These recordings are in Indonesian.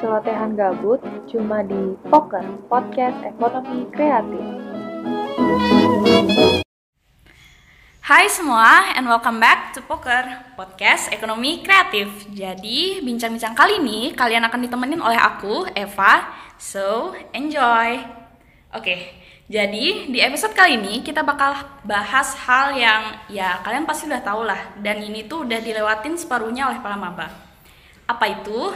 Celotehan gabut cuma di Poker Podcast Ekonomi Kreatif. Hai semua, and welcome back to Poker Podcast Ekonomi Kreatif. Jadi, bincang-bincang kali ini kalian akan ditemenin oleh aku, Eva. So, enjoy. Oke, jadi di episode kali ini kita bakal bahas hal yang ya kalian pasti udah tahu lah dan ini tuh udah dilewatin separuhnya oleh para maba. Apa itu?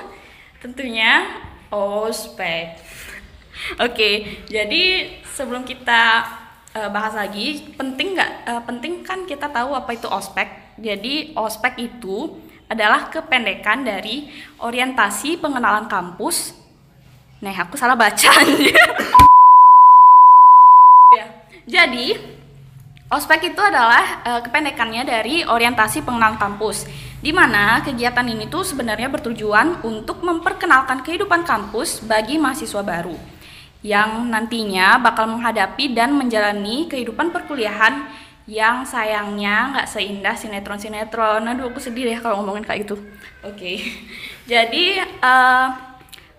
Tentunya ospek. Oke, jadi sebelum kita uh, bahas lagi, penting nggak? Uh, penting kan kita tahu apa itu ospek. Jadi ospek itu adalah kependekan dari orientasi pengenalan kampus. Nah, aku salah baca. Jadi, ospek itu adalah e, kependekannya dari orientasi pengenalan kampus, di mana kegiatan ini tuh sebenarnya bertujuan untuk memperkenalkan kehidupan kampus bagi mahasiswa baru yang nantinya bakal menghadapi dan menjalani kehidupan perkuliahan yang sayangnya nggak seindah sinetron-sinetron. Aduh, aku sedih deh kalau ngomongin kayak gitu. Oke, okay. jadi uh,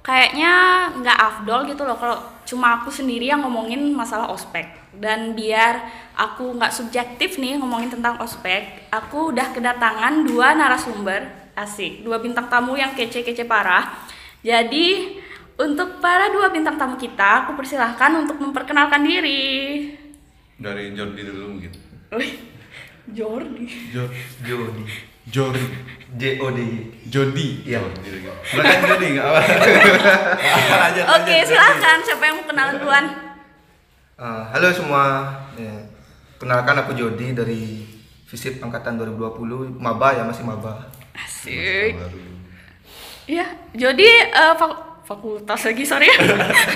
kayaknya nggak afdol gitu loh kalau cuma aku sendiri yang ngomongin masalah ospek dan biar aku nggak subjektif nih ngomongin tentang ospek aku udah kedatangan dua narasumber. Asik dua bintang tamu yang kece-kece parah. Jadi untuk para dua bintang tamu kita aku persilahkan untuk memperkenalkan diri. Dari Jordi dulu mungkin. Jordi. Jordi. Jordi. J O D. Jody iya. Bukan Jody nggak? Apa? Oke silahkan siapa yang mau kenalan duluan Uh, halo semua, ya, kenalkan aku Jody dari Visip Angkatan 2020, Maba ya masih Maba. Asik. Iya, Jody uh, fak fakultas lagi sorry.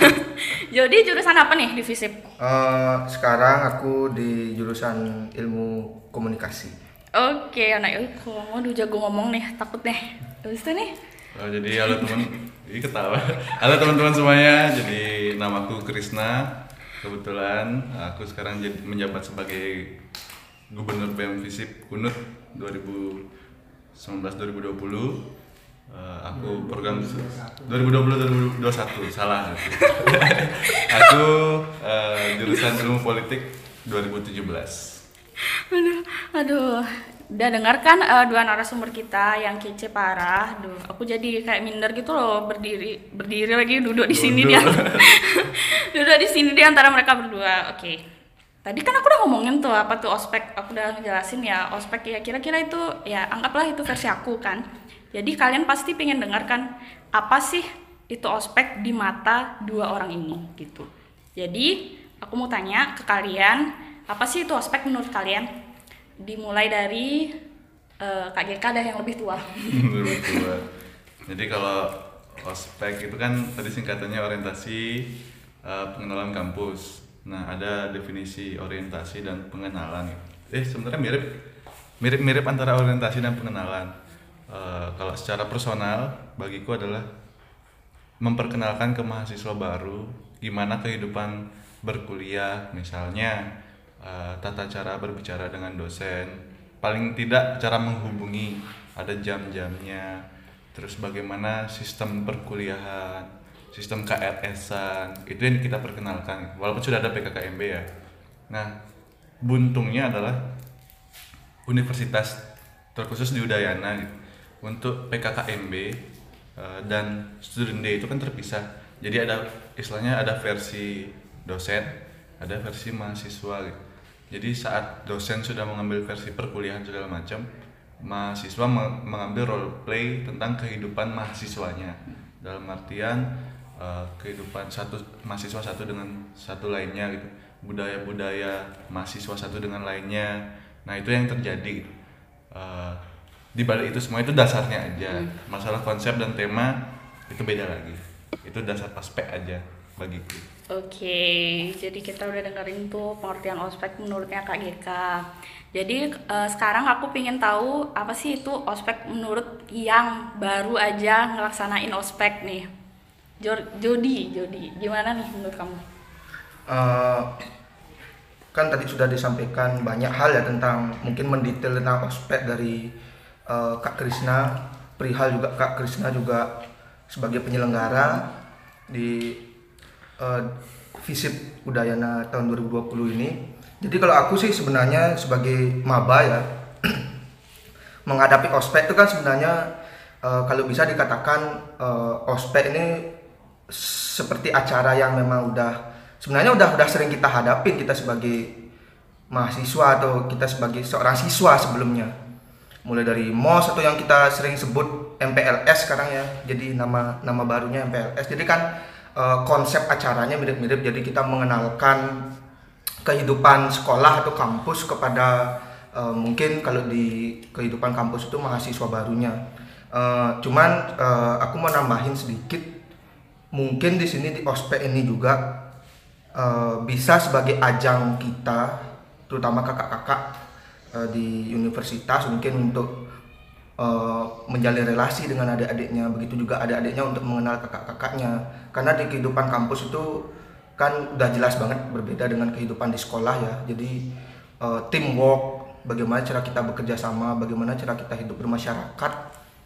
Jody jurusan apa nih di Visip? Uh, sekarang aku di jurusan ilmu komunikasi. Oke, anak ilmu. Waduh jago ngomong nih, takut nih. Terus nih. Oh, jadi halo teman, ini ketawa. Halo teman-teman semuanya, jadi namaku Krisna, kebetulan aku sekarang jadi menjabat sebagai gubernur BEM Visip Kunut 2019 2020 uh, aku program 2020 2021 salah. Aku uh, jurusan ilmu politik 2017 aduh aduh udah dengarkan uh, dua narasumber kita yang kece parah, duh aku jadi kayak minder gitu loh berdiri berdiri lagi duduk di sini dia duduk di sini di antara mereka berdua. Oke, okay. tadi kan aku udah ngomongin tuh apa tuh ospek, aku udah ngejelasin ya ospek ya kira-kira itu ya anggaplah itu versi aku kan. Jadi kalian pasti pengen dengarkan apa sih itu ospek di mata dua orang ini gitu. Jadi aku mau tanya ke kalian apa sih itu ospek menurut kalian? Dimulai dari uh, Kak GK dah yang lebih tua. lebih tua. Jadi kalau ospek itu kan tadi singkatannya orientasi uh, pengenalan kampus. Nah ada definisi orientasi dan pengenalan. Eh sebenarnya mirip mirip-mirip antara orientasi dan pengenalan. Uh, kalau secara personal bagiku adalah memperkenalkan ke mahasiswa baru gimana kehidupan berkuliah misalnya uh, tata cara berbicara dengan dosen. Paling tidak cara menghubungi. Ada jam-jamnya. Terus bagaimana sistem perkuliahan sistem KRS-an itu yang kita perkenalkan. Walaupun sudah ada PKKMB ya. Nah buntungnya adalah universitas terkhusus di Udayana gitu. untuk PKKMB uh, dan student day itu kan terpisah. Jadi ada istilahnya ada versi dosen ada versi mahasiswa gitu jadi saat dosen sudah mengambil versi perkuliahan segala macam, mahasiswa mengambil role play tentang kehidupan mahasiswanya. Dalam artian uh, kehidupan satu mahasiswa satu dengan satu lainnya gitu. Budaya-budaya mahasiswa satu dengan lainnya. Nah, itu yang terjadi. Uh, di balik itu semua itu dasarnya aja. Hmm. Masalah konsep dan tema itu beda lagi. Itu dasar aspek aja bagiku. Oke, jadi kita udah dengerin tuh pengertian ospek menurutnya Kak GK. Jadi uh, sekarang aku pengen tahu apa sih itu ospek menurut yang baru aja ngelaksanain ospek nih. Jody, Jody, gimana nih menurut kamu? Uh, kan tadi sudah disampaikan banyak hal ya tentang mungkin mendetail tentang ospek dari eh, Kak Krisna, perihal juga Kak Krisna juga sebagai penyelenggara di eh, Visip Udayana tahun 2020 ini. Jadi kalau aku sih sebenarnya sebagai maba ya menghadapi ospek itu kan sebenarnya eh, kalau bisa dikatakan eh, ospek ini seperti acara yang memang udah sebenarnya udah udah sering kita hadapin kita sebagai mahasiswa atau kita sebagai seorang siswa sebelumnya mulai dari MOS atau yang kita sering sebut MPLS sekarang ya jadi nama nama barunya MPLS jadi kan eh, konsep acaranya mirip-mirip. Jadi kita mengenalkan kehidupan sekolah atau kampus kepada eh, mungkin kalau di kehidupan kampus itu mahasiswa barunya. Eh, cuman eh, aku mau nambahin sedikit. Mungkin di sini di ospek ini juga eh, bisa sebagai ajang kita terutama kakak-kakak eh, di universitas mungkin untuk eh, menjalin relasi dengan adik-adiknya begitu juga adik-adiknya untuk mengenal kakak-kakaknya. Karena di kehidupan kampus itu kan udah jelas banget berbeda dengan kehidupan di sekolah ya. Jadi eh, teamwork bagaimana cara kita bekerja sama bagaimana cara kita hidup bermasyarakat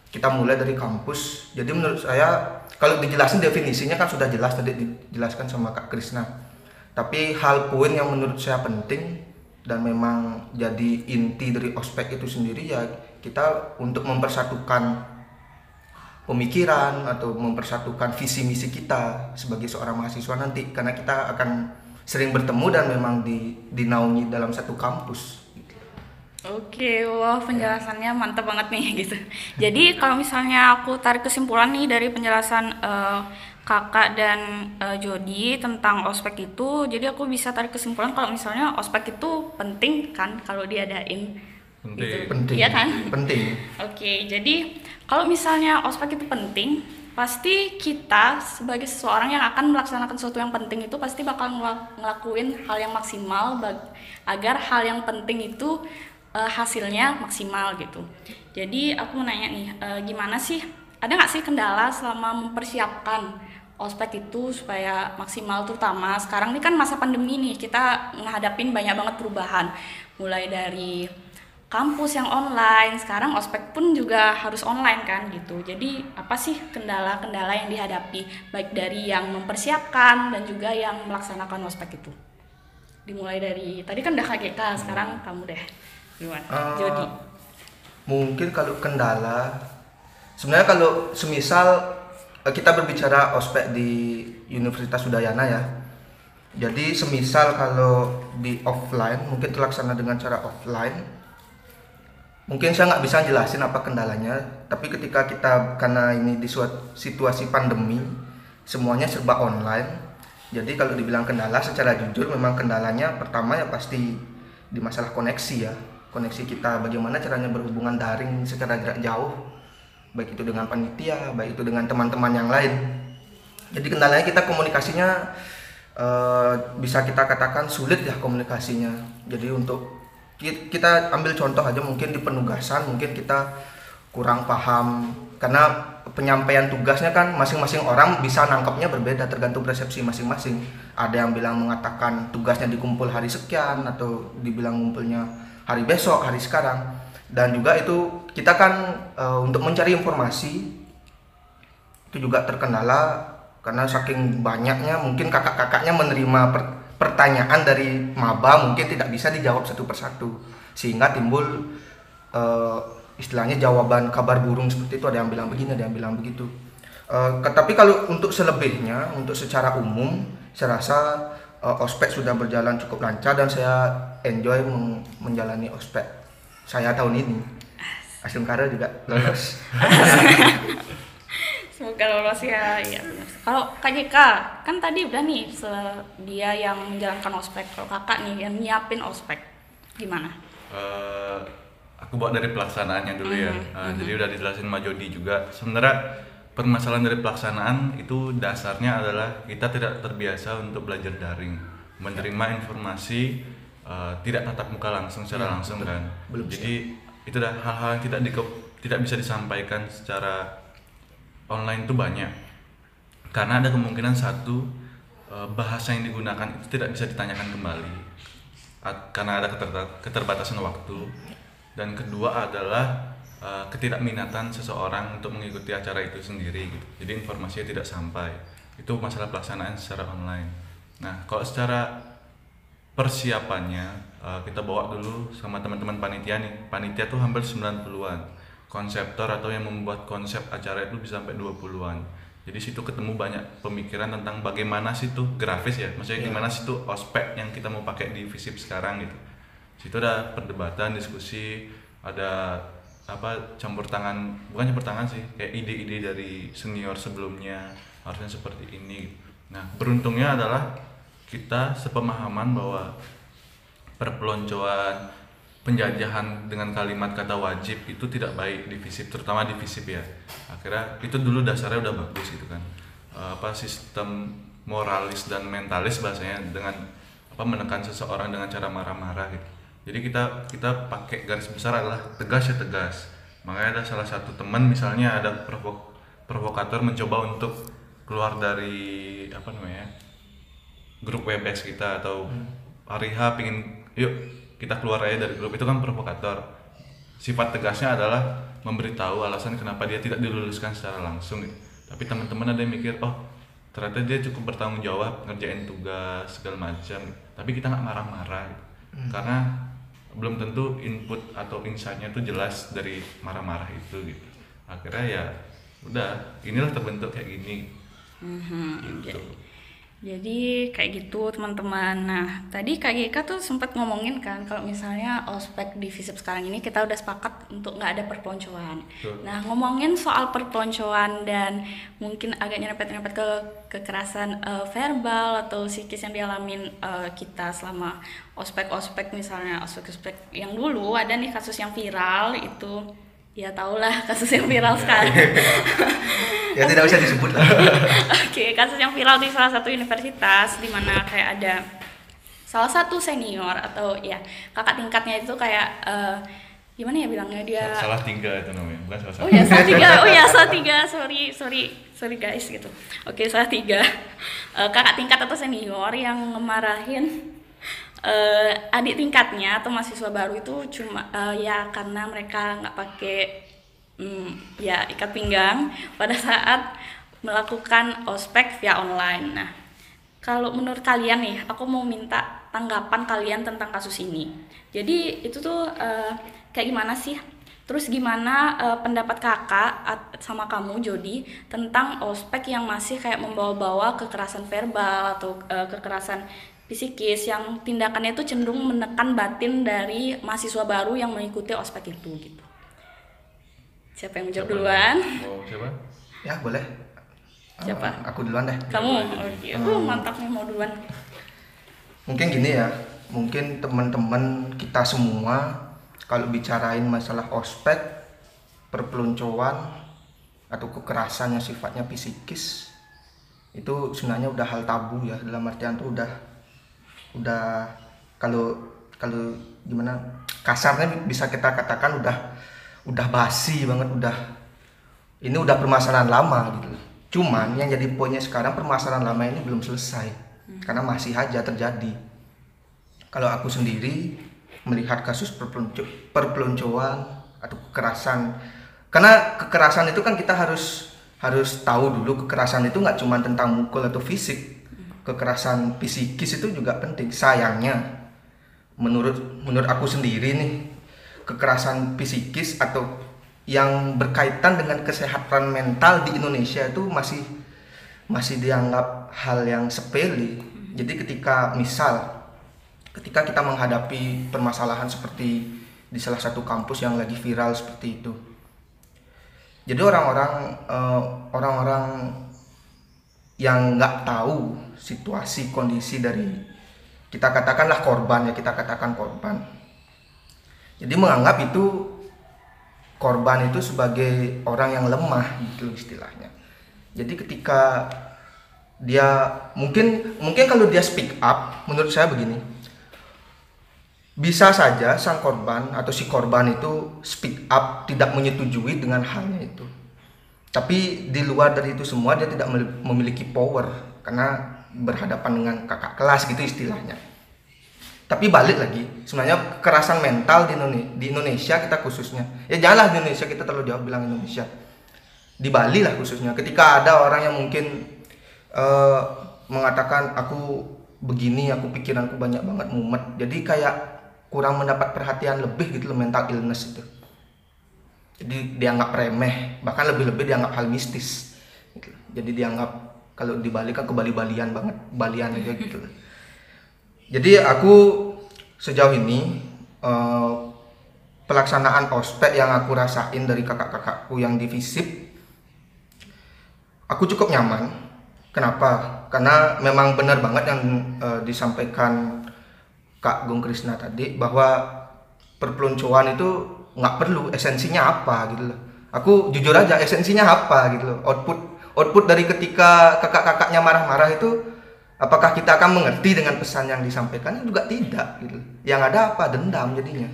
kita mulai dari kampus. Jadi menurut saya kalau dijelasin definisinya kan sudah jelas tadi dijelaskan sama Kak Krisna. Tapi hal poin yang menurut saya penting dan memang jadi inti dari ospek itu sendiri ya kita untuk mempersatukan pemikiran atau mempersatukan visi misi kita sebagai seorang mahasiswa nanti karena kita akan sering bertemu dan memang di, dinaungi dalam satu kampus Oke, wah penjelasannya mantap banget nih gitu. Jadi kalau misalnya aku tarik kesimpulan nih dari penjelasan eh, kakak dan eh, Jody tentang ospek itu, jadi aku bisa tarik kesimpulan kalau misalnya ospek itu penting kan kalau diadain. Penting. Gitu. penting Iya kan? penting Oke, jadi kalau misalnya ospek itu penting, pasti kita sebagai seseorang yang akan melaksanakan sesuatu yang penting itu pasti bakal ngela- ngelakuin hal yang maksimal bag- agar hal yang penting itu eh, hasilnya maksimal gitu. Jadi aku mau nanya nih, eh, gimana sih? Ada nggak sih kendala selama mempersiapkan ospek itu supaya maksimal terutama sekarang ini kan masa pandemi nih kita menghadapin banyak banget perubahan mulai dari kampus yang online. Sekarang ospek pun juga harus online kan gitu. Jadi apa sih kendala-kendala yang dihadapi? Baik dari yang mempersiapkan dan juga yang melaksanakan ospek itu. Dimulai dari tadi kan udah KGK sekarang kamu deh. Gimana? Eh, Jody. mungkin kalau kendala sebenarnya kalau semisal eh, kita berbicara ospek di Universitas Udayana ya. Jadi semisal kalau di offline mungkin terlaksana dengan cara offline mungkin saya nggak bisa jelasin apa kendalanya tapi ketika kita karena ini di situasi pandemi semuanya serba online jadi kalau dibilang kendala secara jujur memang kendalanya pertama ya pasti di masalah koneksi ya. Koneksi kita bagaimana caranya berhubungan daring secara jarak jauh baik itu dengan panitia baik itu dengan teman-teman yang lain. Jadi kendalanya kita komunikasinya eh, bisa kita katakan sulit ya komunikasinya. Jadi untuk kita ambil contoh aja mungkin di penugasan mungkin kita kurang paham. Karena penyampaian tugasnya kan masing-masing orang bisa nangkapnya berbeda tergantung persepsi masing-masing. Ada yang bilang mengatakan tugasnya dikumpul hari sekian atau dibilang ngumpulnya hari besok hari sekarang. Dan juga itu kita kan eh, untuk mencari informasi itu juga terkendala. Karena saking banyaknya mungkin kakak-kakaknya menerima per- pertanyaan dari maba mungkin tidak bisa dijawab satu persatu. Sehingga timbul eh, istilahnya jawaban kabar burung seperti itu ada yang bilang begini ada yang bilang begitu. Ke- tapi kalau untuk selebihnya untuk secara umum saya rasa eh, ospek sudah berjalan cukup lancar dan saya enjoy menjalani ospek saya tahun ini. Aslimkara juga lolos lolos ya iya kalau KJK kan tadi udah nih se- dia yang menjalankan ospek kalau kakak nih yang nyiapin ospek gimana Eh, aku bawa dari pelaksanaannya dulu ya. Mhm, Eh, Jadi udah dijelasin Mbak Jody juga. Sebenarnya permasalahan dari pelaksanaan itu dasarnya adalah kita tidak terbiasa untuk belajar daring, menerima informasi eh, tidak tatap muka langsung secara Ya, langsung betul. kan. Belum Jadi itu dah hal-hal yang tidak di- tidak bisa disampaikan secara online itu banyak. Karena ada kemungkinan satu eh, bahasa yang digunakan itu tidak bisa ditanyakan kembali karena ada keter- keterbatasan waktu dan kedua adalah uh, ketidakminatan seseorang untuk mengikuti acara itu sendiri gitu. Jadi informasinya tidak sampai. Itu masalah pelaksanaan secara online. Nah, kalau secara persiapannya uh, kita bawa dulu sama teman-teman panitia nih. Panitia tuh hampir 90-an. Konseptor atau yang membuat konsep acara itu bisa sampai 20-an. Jadi situ ketemu banyak pemikiran tentang bagaimana sih tuh grafis ya. Maksudnya Iya. gimana sih tuh ospek yang kita mau pakai di Visip sekarang gitu. Situ ada perdebatan, diskusi, ada apa campur tangan, bukan campur tangan sih, kayak ide-ide dari senior sebelumnya harusnya seperti ini. Nah, beruntungnya adalah kita sepemahaman bahwa perpeloncoan penjajahan dengan kalimat kata wajib itu tidak baik di FISIP terutama di FISIP ya. Akhirnya itu dulu dasarnya udah bagus gitu kan. Eh, apa sistem moralis dan mentalis bahasanya dengan apa menekan seseorang dengan cara marah-marah gitu. Jadi kita kita pakai garis besar adalah tegas ya tegas. Makanya ada salah satu teman misalnya ada provok provokator mencoba untuk keluar dari apa namanya grup webex kita atau hari H pingin yuk kita keluar aja dari grup. Itu kan provokator. Sifat tegasnya adalah memberitahu alasan kenapa dia tidak diluluskan secara langsung gitu. tapi teman-teman ada yang mikir oh ternyata dia cukup bertanggung jawab ngerjain tugas segala macam. Tapi kita nggak marah-marah gitu. karena belum tentu input atau insight-nya itu jelas dari marah-marah itu gitu. Akhirnya ya udah inilah terbentuk kayak gini. Mhm, gitu Jadi kayak gitu teman-teman. Nah tadi Kak Gika tuh sempat ngomongin kan kalau misalnya ospek di FISIP sekarang ini kita udah sepakat untuk nggak ada perpeloncoan. Betul. Nah ngomongin soal perpeloncoan dan mungkin agak nyerempet-nyerempet ke kekerasan eh, verbal atau psikis yang dialamin eh, kita selama ospek-ospek misalnya ospek-ospek yang dulu ada nih kasus yang viral itu ya tau lah kasus yang viral sekarang. ya tidak usah disebut lah. Oke, kasus yang viral di salah satu universitas di mana kayak ada salah satu senior atau ya kakak tingkatnya itu kayak eh, gimana ya bilangnya dia salah tiga itu namanya. Bukan salah satu. Oh ya salah tiga, oh ya salah tiga, sorry sorry sorry guys gitu. Oke salah tiga, Eh, kakak tingkat atau senior yang ngemarahin eh, adik tingkatnya atau mahasiswa baru itu cuma eh, ya karena mereka nggak pakai hmm, ya ikat pinggang pada saat melakukan ospek via online. Nah kalau menurut kalian nih, aku mau minta tanggapan kalian tentang kasus ini. Jadi itu tuh eh, kayak gimana sih? Terus gimana eh, pendapat kakak sama kamu Jody tentang ospek yang masih kayak membawa-bawa kekerasan verbal atau eh, kekerasan psikis yang tindakannya itu cenderung menekan batin dari mahasiswa baru yang mengikuti ospek itu gitu. Siapa yang menjawab duluan? Siapa? ya boleh Siapa? Eh, aku duluan deh Kamu? Oke. Uh, mantap nih mau duluan. mungkin gini ya mungkin teman-teman kita semua kalau bicarain masalah ospek perpeloncoan atau kekerasan yang sifatnya psikis itu sebenarnya udah hal tabu ya dalam artian tuh udah udah kalau kalau gimana kasarnya bisa kita katakan udah udah basi banget udah ini udah permasalahan lama gitu. Cuman yang jadi poinnya sekarang permasalahan lama ini belum selesai karena masih aja terjadi. Kalau aku sendiri melihat kasus perpelonco- perpeloncoan atau kekerasan karena kekerasan itu kan kita harus harus tahu dulu kekerasan itu nggak cuma tentang mukul atau fisik kekerasan psikis itu juga penting sayangnya menurut menurut aku sendiri nih kekerasan psikis atau yang berkaitan dengan kesehatan mental di Indonesia itu masih masih dianggap hal yang sepele. Jadi ketika misal ketika kita menghadapi permasalahan seperti di salah satu kampus yang lagi viral seperti itu. Jadi orang-orang eh, orang-orang yang nggak tahu situasi kondisi dari kita katakanlah korban ya kita katakan korban. Jadi menganggap itu korban itu sebagai orang yang lemah gitu istilahnya. Jadi ketika dia mungkin mungkin kalau dia speak up menurut saya begini. Bisa saja sang korban atau si korban itu speak up tidak menyetujui dengan halnya itu. Tapi di luar dari itu semua dia tidak memiliki power. Karena berhadapan dengan kakak kelas gitu istilahnya. tapi balik lagi sebenarnya kekerasan mental di Indonesia, di Indonesia kita khususnya. Ya janganlah di Indonesia kita terlalu jauh bilang Indonesia. Di Bali lah khususnya. Ketika ada orang yang mungkin uh, mengatakan aku begini aku pikiranku banyak banget mumet. Jadi kayak kurang mendapat perhatian lebih gitu loh mental illness itu jadi dianggap remeh bahkan lebih-lebih dianggap hal mistis gitu. jadi dianggap kalau di Bali kan ke Bali-Balian banget Balian aja gitu jadi aku sejauh ini uh, pelaksanaan ospek yang aku rasain dari kakak-kakakku yang di FISIP aku cukup nyaman. Kenapa? Karena memang benar banget yang uh, disampaikan Kak Gung Krisna tadi bahwa perpeloncoan itu nggak perlu esensinya apa gitu loh. Aku jujur aja esensinya apa gitu loh. Output output dari ketika kakak-kakaknya marah-marah itu apakah kita akan mengerti dengan pesan yang disampaikan? Juga tidak gitu yang ada apa? Dendam jadinya.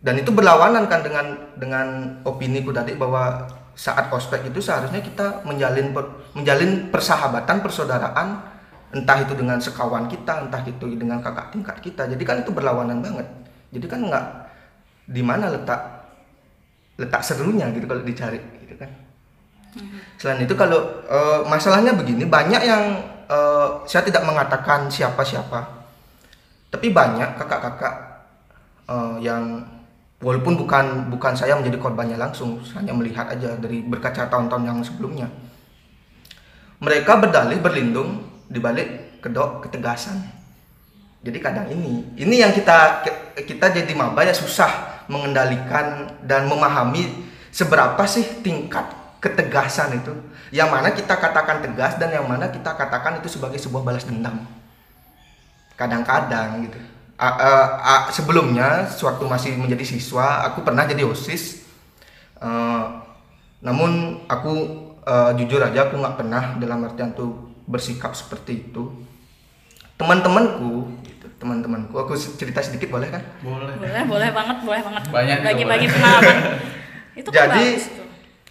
Dan itu berlawanan kan dengan dengan opini ku tadi bahwa saat ospek itu seharusnya kita menjalin per, menjalin persahabatan persaudaraan entah itu dengan sekawan kita entah itu dengan kakak tingkat kita. Jadi kan itu berlawanan banget. Jadi kan nggak di mana letak letak serunya gitu kalau dicari gitu kan selain itu kalau e, masalahnya begini banyak yang uh, saya tidak mengatakan siapa-siapa, tapi banyak kakak-kakak uh, yang walaupun bukan bukan saya menjadi korbannya langsung, hanya melihat aja dari berkaca tahun-tahun yang sebelumnya. Mereka berdalih berlindung di balik kedok ketegasan. Jadi kadang ini, ini yang kita kita jadi maba ya susah mengendalikan dan memahami seberapa sih tingkat ketegasan itu. Yang mana kita katakan tegas dan yang mana kita katakan itu sebagai sebuah balas dendam. Kadang-kadang gitu. A, a, a, sebelumnya sewaktu masih menjadi siswa aku pernah jadi osis. Uh, namun aku uh, jujur aja aku nggak pernah dalam artian tuh bersikap seperti itu. Teman-temanku teman-temanku. Aku cerita sedikit boleh kan? Boleh. Boleh boleh banget boleh banget. Banyak bagi-bagi pengalaman. Itu jadi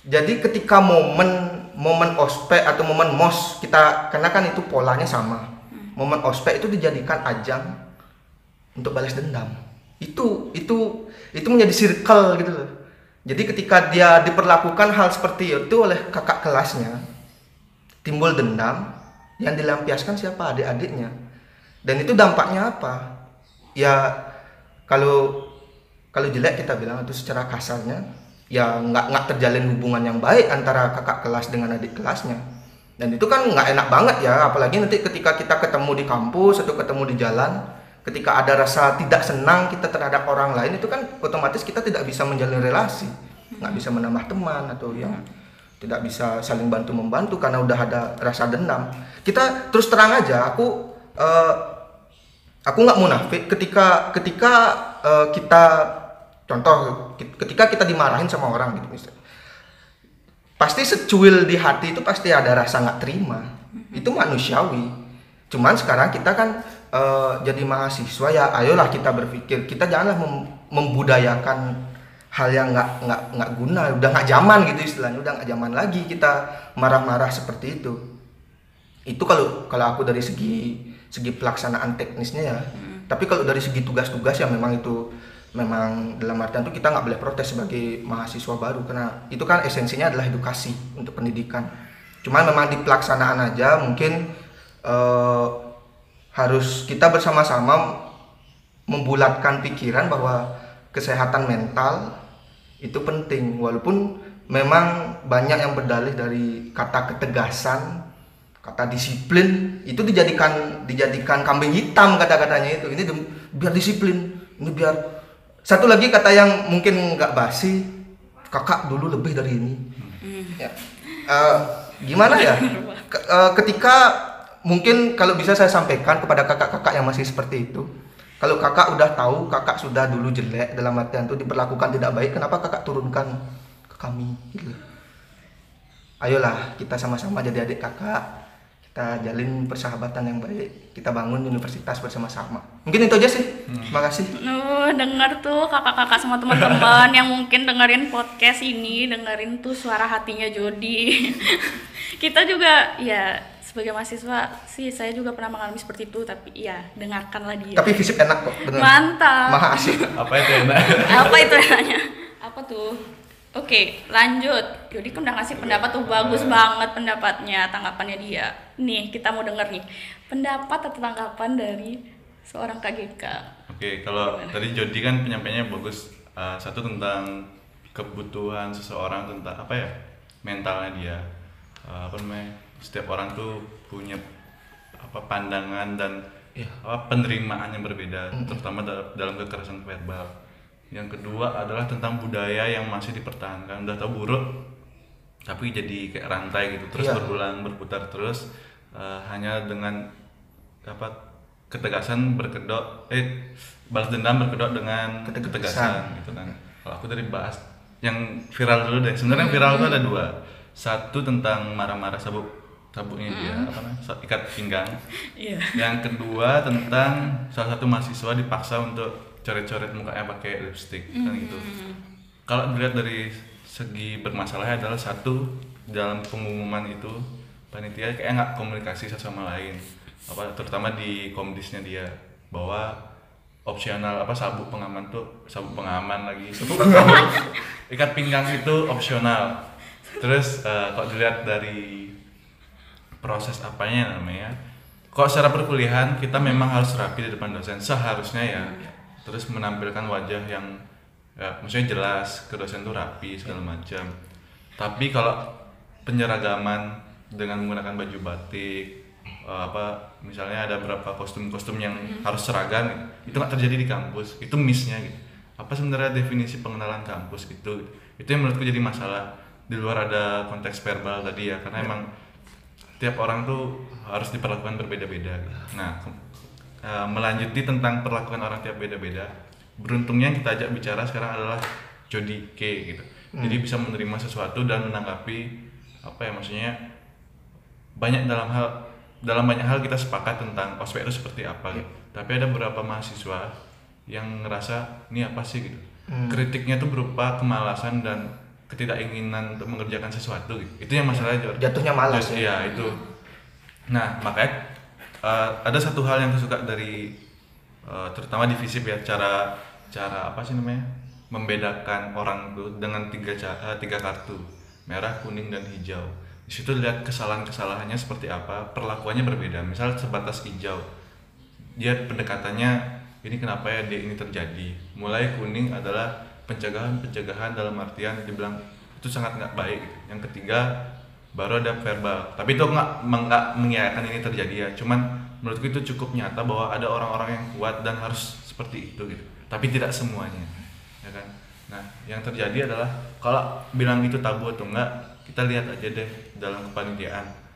jadi ketika momen momen ospek atau momen mos kita karena kan itu polanya sama. Momen ospek itu dijadikan ajang untuk balas dendam. Itu itu itu menjadi circle gitu loh. Jadi ketika dia diperlakukan hal seperti itu oleh kakak kelasnya timbul dendam yang dilampiaskan siapa? Adik-adiknya dan itu dampaknya apa? Ya kalau kalau jelek kita bilang itu secara kasarnya ya nggak nggak terjalin hubungan yang baik antara kakak kelas dengan adik kelasnya. Dan itu kan nggak enak banget ya apalagi nanti ketika kita ketemu di kampus atau ketemu di jalan ketika ada rasa tidak senang kita terhadap orang lain itu kan otomatis kita tidak bisa menjalin relasi. Nggak bisa menambah teman atau yang tidak bisa saling bantu membantu karena udah ada rasa dendam. Kita terus terang aja aku uh, aku nggak munafik ketika ketika uh, kita contoh ketika kita dimarahin sama orang gitu misalnya. Pasti secuil di hati itu pasti ada rasa nggak terima. Itu manusiawi. Cuman sekarang kita kan uh, jadi mahasiswa ya ayolah kita berpikir. Kita janganlah mem membudayakan hal yang nggak nggak nggak guna. Udah nggak zaman gitu istilahnya. Udah nggak zaman lagi kita marah-marah seperti itu. Itu kalau kalau aku dari segi segi pelaksanaan teknisnya ya hmm. tapi kalau dari segi tugas-tugas ya memang itu memang dalam artian itu kita nggak boleh protes sebagai mahasiswa baru karena itu kan esensinya adalah edukasi untuk pendidikan. Cuman memang di pelaksanaan aja mungkin uh, harus kita bersama-sama membulatkan pikiran bahwa kesehatan mental itu penting walaupun memang banyak yang berdalih dari kata ketegasan kata disiplin itu dijadikan dijadikan kambing hitam kata-katanya itu. Ini biar disiplin. Ini biar satu lagi kata yang mungkin nggak basi kakak dulu lebih dari ini. Ya. uh, gimana ya? K uh, ketika mungkin kalau bisa saya sampaikan kepada kakak-kakak yang masih seperti itu kalau kakak udah tahu kakak sudah dulu jelek dalam artian itu diperlakukan tidak baik kenapa kakak turunkan ke kami? Gitu. Ayolah kita sama-sama jadi adik kakak kita jalin persahabatan yang baik. Kita bangun universitas bersama-sama mungkin itu aja sih. Hmm. terima kasih. Uh, dengar tuh kakak-kakak semua teman-teman yang mungkin dengerin podcast ini dengerin tuh suara hatinya Jody. Kita juga ya sebagai mahasiswa sih saya juga pernah mengalami seperti itu tapi iya dengarkanlah dia. Tapi visip enak kok, bener. mantap. Maha asik. Apa itu enak? apa itu namanya apa tuh oke lanjut Yudi kan udah ngasih pendapat tuh bagus banget pendapatnya tanggapannya dia nih kita mau denger nih pendapat atau tanggapan dari seorang KGK Oke, kalau tadi Jody kan penyampaiannya bagus. Uh, satu tentang kebutuhan seseorang tentang apa ya mentalnya dia. Uh, apa namanya? Setiap orang tuh punya apa pandangan dan Iya. apa penerimaan yang berbeda, terutama dal- dalam kekerasan verbal. Yang kedua adalah tentang budaya yang masih dipertahankan. Udah tahu buruk, tapi jadi kayak rantai gitu, terus Iya. berulang berputar terus uh, hanya dengan apa ketegasan berkedok eh balas dendam berkedok dengan Ketegasan. ketegasan gitu kan. Kalau aku tadi bahas yang viral dulu deh. Sebenarnya yang viral itu ada dua. Satu tentang marah-marah sabuk sabuknya dia apa namanya? Ikat pinggang. Iya. Yang kedua tentang salah satu mahasiswa dipaksa untuk coret-coret mukanya pakai lipstick kan gitu. Kalau dilihat dari segi bermasalahnya adalah satu dalam pengumuman itu panitia kayak nggak komunikasi satu sama lain. Apa terutama di komdisnya dia bahwa opsional apa sabuk pengaman tuh sabuk pengaman lagi sabuk ikat pinggang itu opsional. Terus eh, kok dilihat dari proses apanya namanya kok secara perkuliahan kita memang harus rapi di depan dosen seharusnya ya terus menampilkan wajah yang ya maksudnya jelas ke dosen tuh rapi segala macam. Tapi kalau penyeragaman dengan menggunakan baju batik eh, apa misalnya ada beberapa kostum-kostum yang harus seragam itu nggak terjadi di kampus itu missnya gitu. Apa sebenarnya definisi pengenalan kampus itu itu yang menurutku jadi masalah. Di luar ada konteks verbal tadi ya karena emang tiap orang tuh harus diperlakukan berbeda-beda. Nah, eh, melanjuti tentang perlakuan orang tiap beda-beda. Beruntungnya yang kita ajak bicara sekarang adalah Jody K gitu. Jadi bisa menerima sesuatu dan menanggapi apa ya maksudnya banyak dalam hal dalam banyak hal kita sepakat tentang ospek itu seperti apa gitu. Tapi ada beberapa mahasiswa yang ngerasa ini apa sih gitu. Kritiknya tuh berupa kemalasan dan ketidakinginan untuk mengerjakan sesuatu gitu. Itu yang masalahnya Jor. Jatuhnya malas Just- ya. Iya itu. Nah makanya uh, ada satu hal yang suka dari uh, terutama di FISIP ya cara cara apa sih namanya membedakan orang tuh dengan tiga ca- uh, tiga kartu merah kuning dan hijau. Di situ lihat kesalahan-kesalahannya seperti apa perlakuannya berbeda. Misal sebatas hijau dia pendekatannya ini kenapa ya dia ini terjadi. Mulai kuning adalah pencegahan-pencegahan dalam artian dibilang itu sangat nggak baik. Yang ketiga baru ada verbal. Tapi itu nggak nggak mengiyakan ini terjadi ya. Cuman menurutku itu cukup nyata bahwa ada orang-orang yang kuat dan harus seperti itu gitu. Tapi tidak semuanya, ya kan. Nah, yang terjadi adalah kalau bilang itu tabu atau enggak, kita lihat aja deh dalam kepanitiaan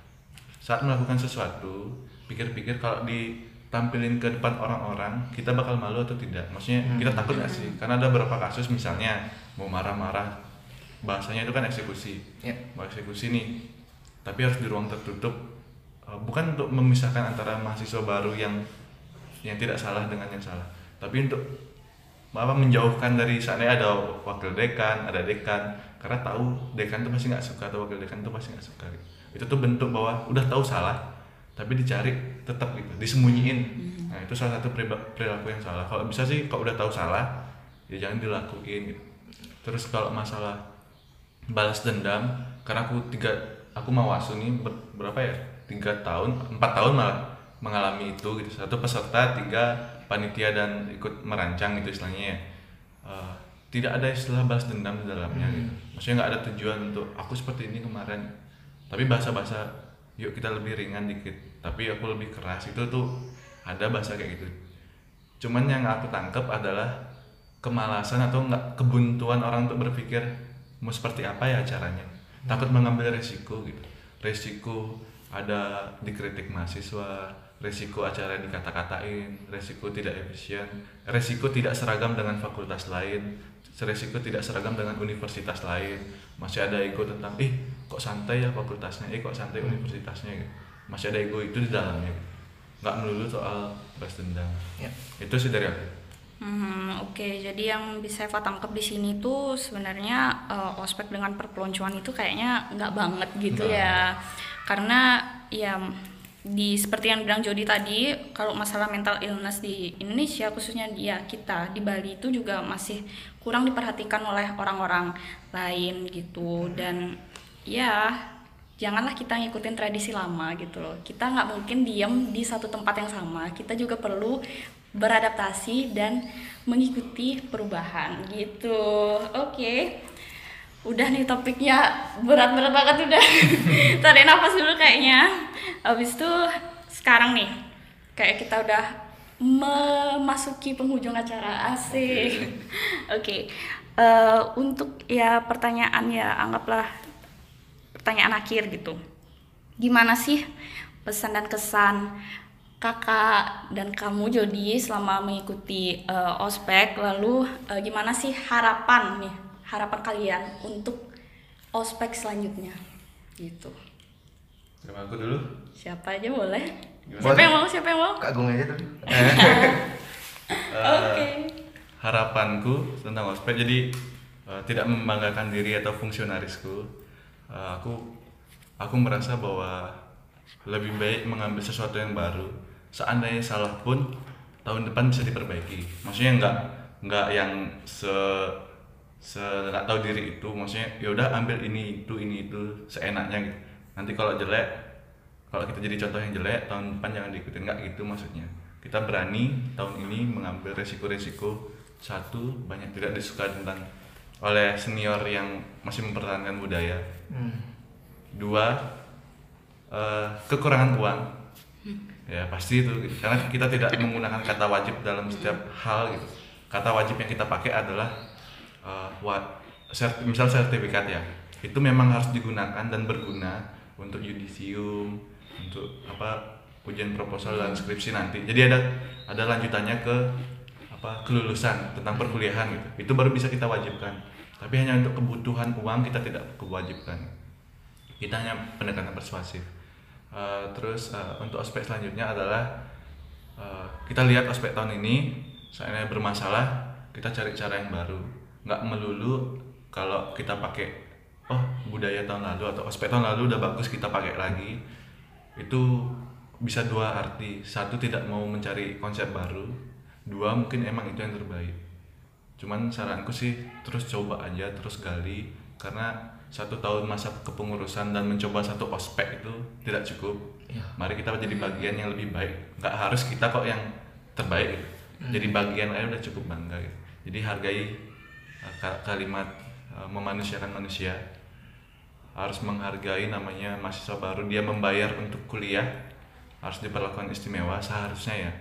saat melakukan sesuatu pikir-pikir kalau ditampilin ke depan orang-orang kita bakal malu atau tidak maksudnya kita takut nggak sih karena ada beberapa kasus misalnya mau marah-marah bahasanya itu kan eksekusi Ya. mau eksekusi nih tapi harus di ruang tertutup Eh, bukan untuk memisahkan antara mahasiswa baru yang yang tidak salah dengan yang salah tapi untuk apa menjauhkan dari sana ada wakil dekan ada dekan karena tahu dekan tuh pasti nggak suka atau wakil dekan tuh pasti nggak suka gitu. itu tuh bentuk bahwa udah tahu salah tapi dicari tetap gitu disembunyiin nah itu salah satu perilaku yang salah kalau bisa sih kalau udah tahu salah ya jangan dilakuin gitu. terus kalau masalah balas dendam karena aku tiga aku mau wasu nih ber- berapa ya? Tiga tahun empat tahun malah mengalami itu gitu. Satu peserta tiga panitia dan ikut merancang gitu istilahnya ya. Eh, tidak ada istilah balas dendam di dalamnya gitu. Maksudnya nggak ada tujuan untuk aku seperti ini kemarin. Tapi bahasa-bahasa yuk kita lebih ringan dikit. Tapi aku lebih keras. Itu tuh ada bahasa kayak gitu. Cuman yang aku tangkap adalah kemalasan atau nggak kebuntuan orang untuk berpikir mau seperti apa ya caranya? Takut mengambil resiko gitu. Resiko ada dikritik mahasiswa resiko acara dikata-katain resiko tidak efisien resiko tidak seragam dengan fakultas lain resiko tidak seragam dengan universitas lain. Masih ada ego tentang eh kok santai ya fakultasnya? Eh kok santai universitasnya? Gitu. Masih ada ego itu di dalamnya. Gitu. nggak melulu soal balas dendam. Ya. itu sih dari aku Hmm, Oke, jadi yang bisa Eva tangkap di sini tuh sebenarnya eh, ospek dengan perpeloncoan itu kayaknya nggak banget gitu Nggak. ya. karena ya di seperti yang bilang Jody tadi kalau masalah mental illness di Indonesia khususnya dia kita di Bali itu juga masih kurang diperhatikan oleh orang-orang lain gitu dan ya janganlah kita ngikutin tradisi lama gitu loh. Kita nggak mungkin diam di satu tempat yang sama. Kita juga perlu beradaptasi dan mengikuti perubahan gitu. Oke. Udah nih topiknya berat-berat banget udah. Tarik nafas dulu kayaknya. Habis itu sekarang nih kayak kita udah memasuki penghujung acara asik. Oke. Eh, untuk ya pertanyaan ya anggaplah pertanyaan akhir gitu. Gimana sih pesan dan kesan kakak dan kamu Jody selama mengikuti eh, ospek? Lalu eh, gimana sih harapan nih harapan kalian untuk ospek selanjutnya? Gitu. Terima aku dulu. siapa aja boleh. Gimana? siapa yang mau siapa yang mau? Kak Gung aja tadi. oke. harapanku tentang ospek jadi eh, tidak membanggakan diri atau fungsionarisku Eh, aku aku merasa bahwa lebih baik mengambil sesuatu yang baru seandainya salah pun tahun depan bisa diperbaiki. Maksudnya nggak nggak yang se se nggak tahu diri itu. Maksudnya ya udah ambil ini itu ini itu seenaknya gitu. Nanti kalau jelek kalau kita jadi contoh yang jelek tahun depan jangan diikutin. Nggak gitu maksudnya. Kita berani tahun ini mengambil resiko-resiko satu banyak tidak disuka tentang oleh senior yang masih mempertahankan budaya. Hmm. dua eh, kekurangan uang. Ya pasti itu. Karena kita tidak menggunakan kata wajib dalam setiap hal gitu. Kata wajib yang kita pakai adalah eh, wa- sert- misal sertifikat ya. Itu memang harus digunakan dan berguna untuk yudisium untuk apa ujian proposal dan skripsi nanti. Jadi ada ada lanjutannya ke apa kelulusan tentang perkuliahan gitu. Itu baru bisa kita wajibkan tapi hanya untuk kebutuhan uang kita tidak kewajibkan. Kita hanya pendekatan persuasif. Eh, terus eh, untuk aspek selanjutnya adalah eh, kita lihat aspek tahun ini seandainya bermasalah kita cari cara yang baru. Nggak melulu kalau kita pakai oh budaya tahun lalu atau aspek tahun lalu udah bagus kita pakai lagi. Itu bisa dua arti. Satu tidak mau mencari konsep baru. Dua mungkin emang itu yang terbaik cuman saranku sih terus coba aja terus gali. Karena satu tahun masa kepengurusan dan mencoba satu ospek itu tidak cukup. Iya. mari kita jadi bagian yang lebih baik. Nggak harus kita kok yang terbaik. Gitu. jadi bagian aja udah cukup bangga gitu. jadi hargai uh, ka- kalimat uh, memanusiakan manusia. Harus menghargai namanya mahasiswa baru. Dia membayar untuk kuliah. Harus diperlakukan istimewa seharusnya ya.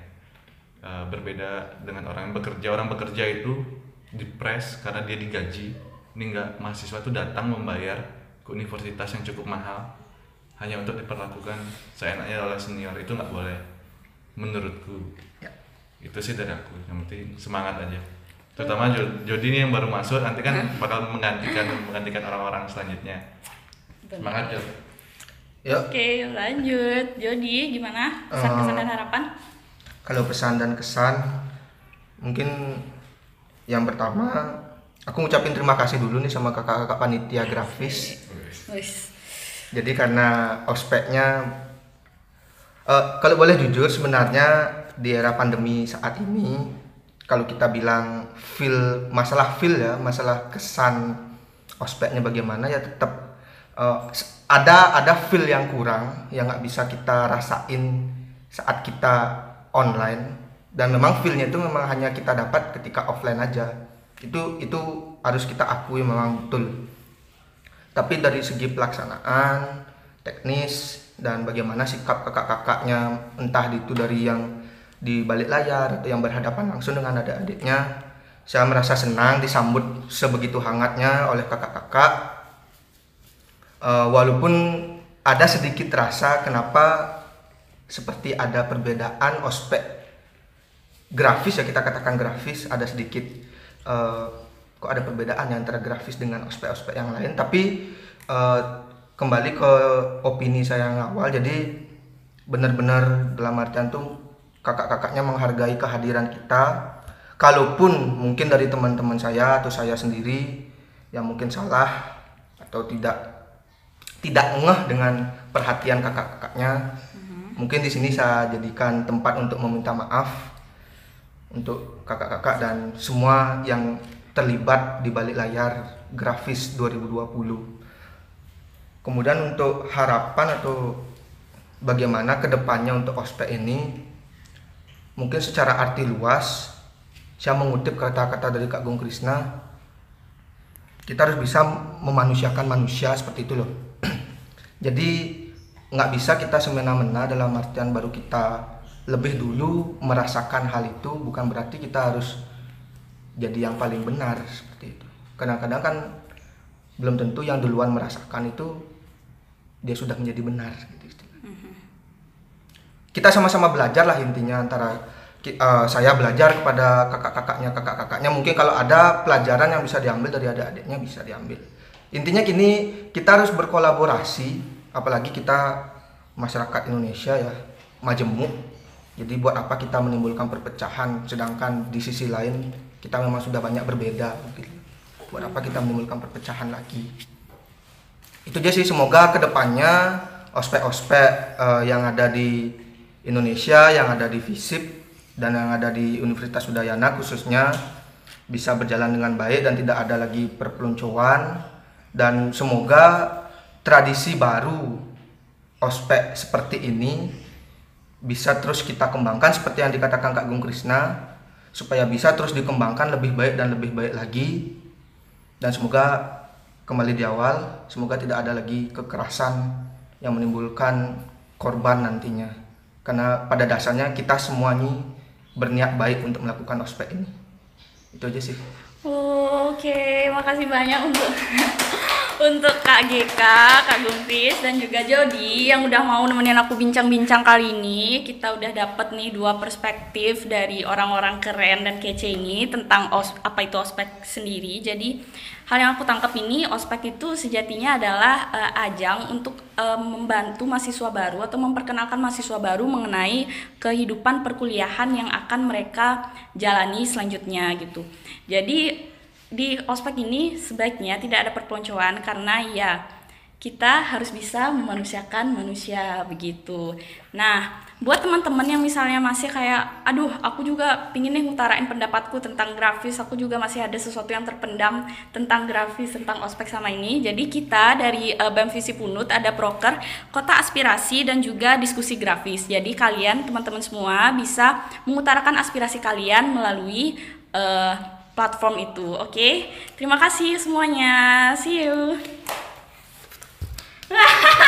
Uh, berbeda dengan orang yang bekerja. Orang bekerja itu dipres karena dia digaji. Ini enggak mahasiswa itu datang membayar ke universitas yang cukup mahal hanya untuk diperlakukan seenaknya oleh senior. Itu nggak boleh menurutku. Ya. itu sih dari aku. Yang penting semangat aja. Terutama Jo- Jody ini yang baru masuk nanti kan bakal menggantikan menggantikan orang-orang selanjutnya. Semangat Jo. Yuk, oke lanjut. Jody gimana? Pesan-pesan dan harapan? kalau pesan dan kesan mungkin yang pertama aku ngucapin terima kasih dulu nih sama kakak-kakak panitia grafis. Jadi karena ospeknya eh, kalau boleh jujur sebenarnya di era pandemi saat ini kalau kita bilang feel masalah feel ya masalah kesan ospeknya bagaimana ya tetap eh, s- ada ada feel yang kurang yang nggak bisa kita rasain saat kita online dan memang feelnya itu memang hanya kita dapat ketika offline aja. Itu itu harus kita akui memang betul. Tapi dari segi pelaksanaan teknis dan bagaimana sikap kakak-kakaknya entah itu dari yang di balik layar atau yang berhadapan langsung dengan adik-adiknya saya merasa senang disambut sebegitu hangatnya oleh kakak-kakak. Eh, walaupun ada sedikit rasa kenapa seperti ada perbedaan ospek grafis ya kita katakan grafis ada sedikit eh, kok ada perbedaan ya antara grafis dengan ospek-ospek yang lain. Tapi eh, kembali ke opini saya yang awal jadi benar-benar dalam artian tuh kakak-kakaknya menghargai kehadiran kita. Kalaupun mungkin dari teman-teman saya atau saya sendiri yang mungkin salah atau tidak tidak ngeh dengan perhatian kakak-kakaknya mungkin di sini saya jadikan tempat untuk meminta maaf untuk kakak-kakak dan semua yang terlibat di balik layar grafis 2020 kemudian untuk harapan atau bagaimana ke depannya untuk ospek ini mungkin secara arti luas saya mengutip kata-kata dari Kak Gung Krisna kita harus bisa memanusiakan manusia seperti itu loh. Jadi nggak bisa kita semena-mena dalam artian baru kita lebih dulu merasakan hal itu bukan berarti kita harus jadi yang paling benar seperti itu. Kadang-kadang kan belum tentu yang duluan merasakan itu dia sudah menjadi benar gitu istilahnya. kita sama-sama belajar lah intinya antara eh, saya belajar kepada kakak-kakaknya kakak-kakaknya. Mungkin kalau ada pelajaran yang bisa diambil dari adik-adiknya bisa diambil. Intinya gini kita harus berkolaborasi apalagi kita masyarakat Indonesia ya majemuk jadi buat apa kita menimbulkan perpecahan sedangkan di sisi lain kita memang sudah banyak berbeda. Buat apa kita menimbulkan perpecahan lagi? Itu aja sih semoga ke depannya ospek-ospek eh, yang ada di Indonesia yang ada di FISIP dan yang ada di Universitas Udayana khususnya bisa berjalan dengan baik dan tidak ada lagi perpeloncoan. Dan semoga tradisi baru ospek seperti ini bisa terus kita kembangkan seperti yang dikatakan Kak Gung Krisna supaya bisa terus dikembangkan lebih baik dan lebih baik lagi. Dan semoga kembali di awal semoga tidak ada lagi kekerasan yang menimbulkan korban nantinya. Karena pada dasarnya kita semua ini berniat baik untuk melakukan ospek ini. Itu aja sih. Oke, makasih banyak untuk untuk Kak GK, Kak Gumpis dan juga Jody yang udah mau nemenin aku bincang-bincang kali ini. Kita udah dapet nih dua perspektif dari orang-orang keren dan kece ini tentang os, apa itu ospek sendiri. Jadi hal yang aku tangkap ini ospek itu sejatinya adalah eh, ajang untuk eh, membantu mahasiswa baru atau memperkenalkan mahasiswa baru mengenai kehidupan perkuliahan yang akan mereka jalani selanjutnya gitu. Jadi di ospek ini sebaiknya tidak ada perpeloncoan karena ya kita harus bisa memanusiakan manusia begitu. Nah, buat teman-teman yang misalnya masih kayak, aduh, aku juga pingin nih ngutarain pendapatku tentang grafis, aku juga masih ada sesuatu yang terpendam tentang grafis, tentang ospek sama ini. Jadi kita dari uh, BEM Visi Punut ada proker Kota Aspirasi dan juga diskusi grafis. Jadi kalian teman-teman semua bisa mengutarakan aspirasi kalian melalui uh, platform itu. Oke, terima kasih semuanya. See you.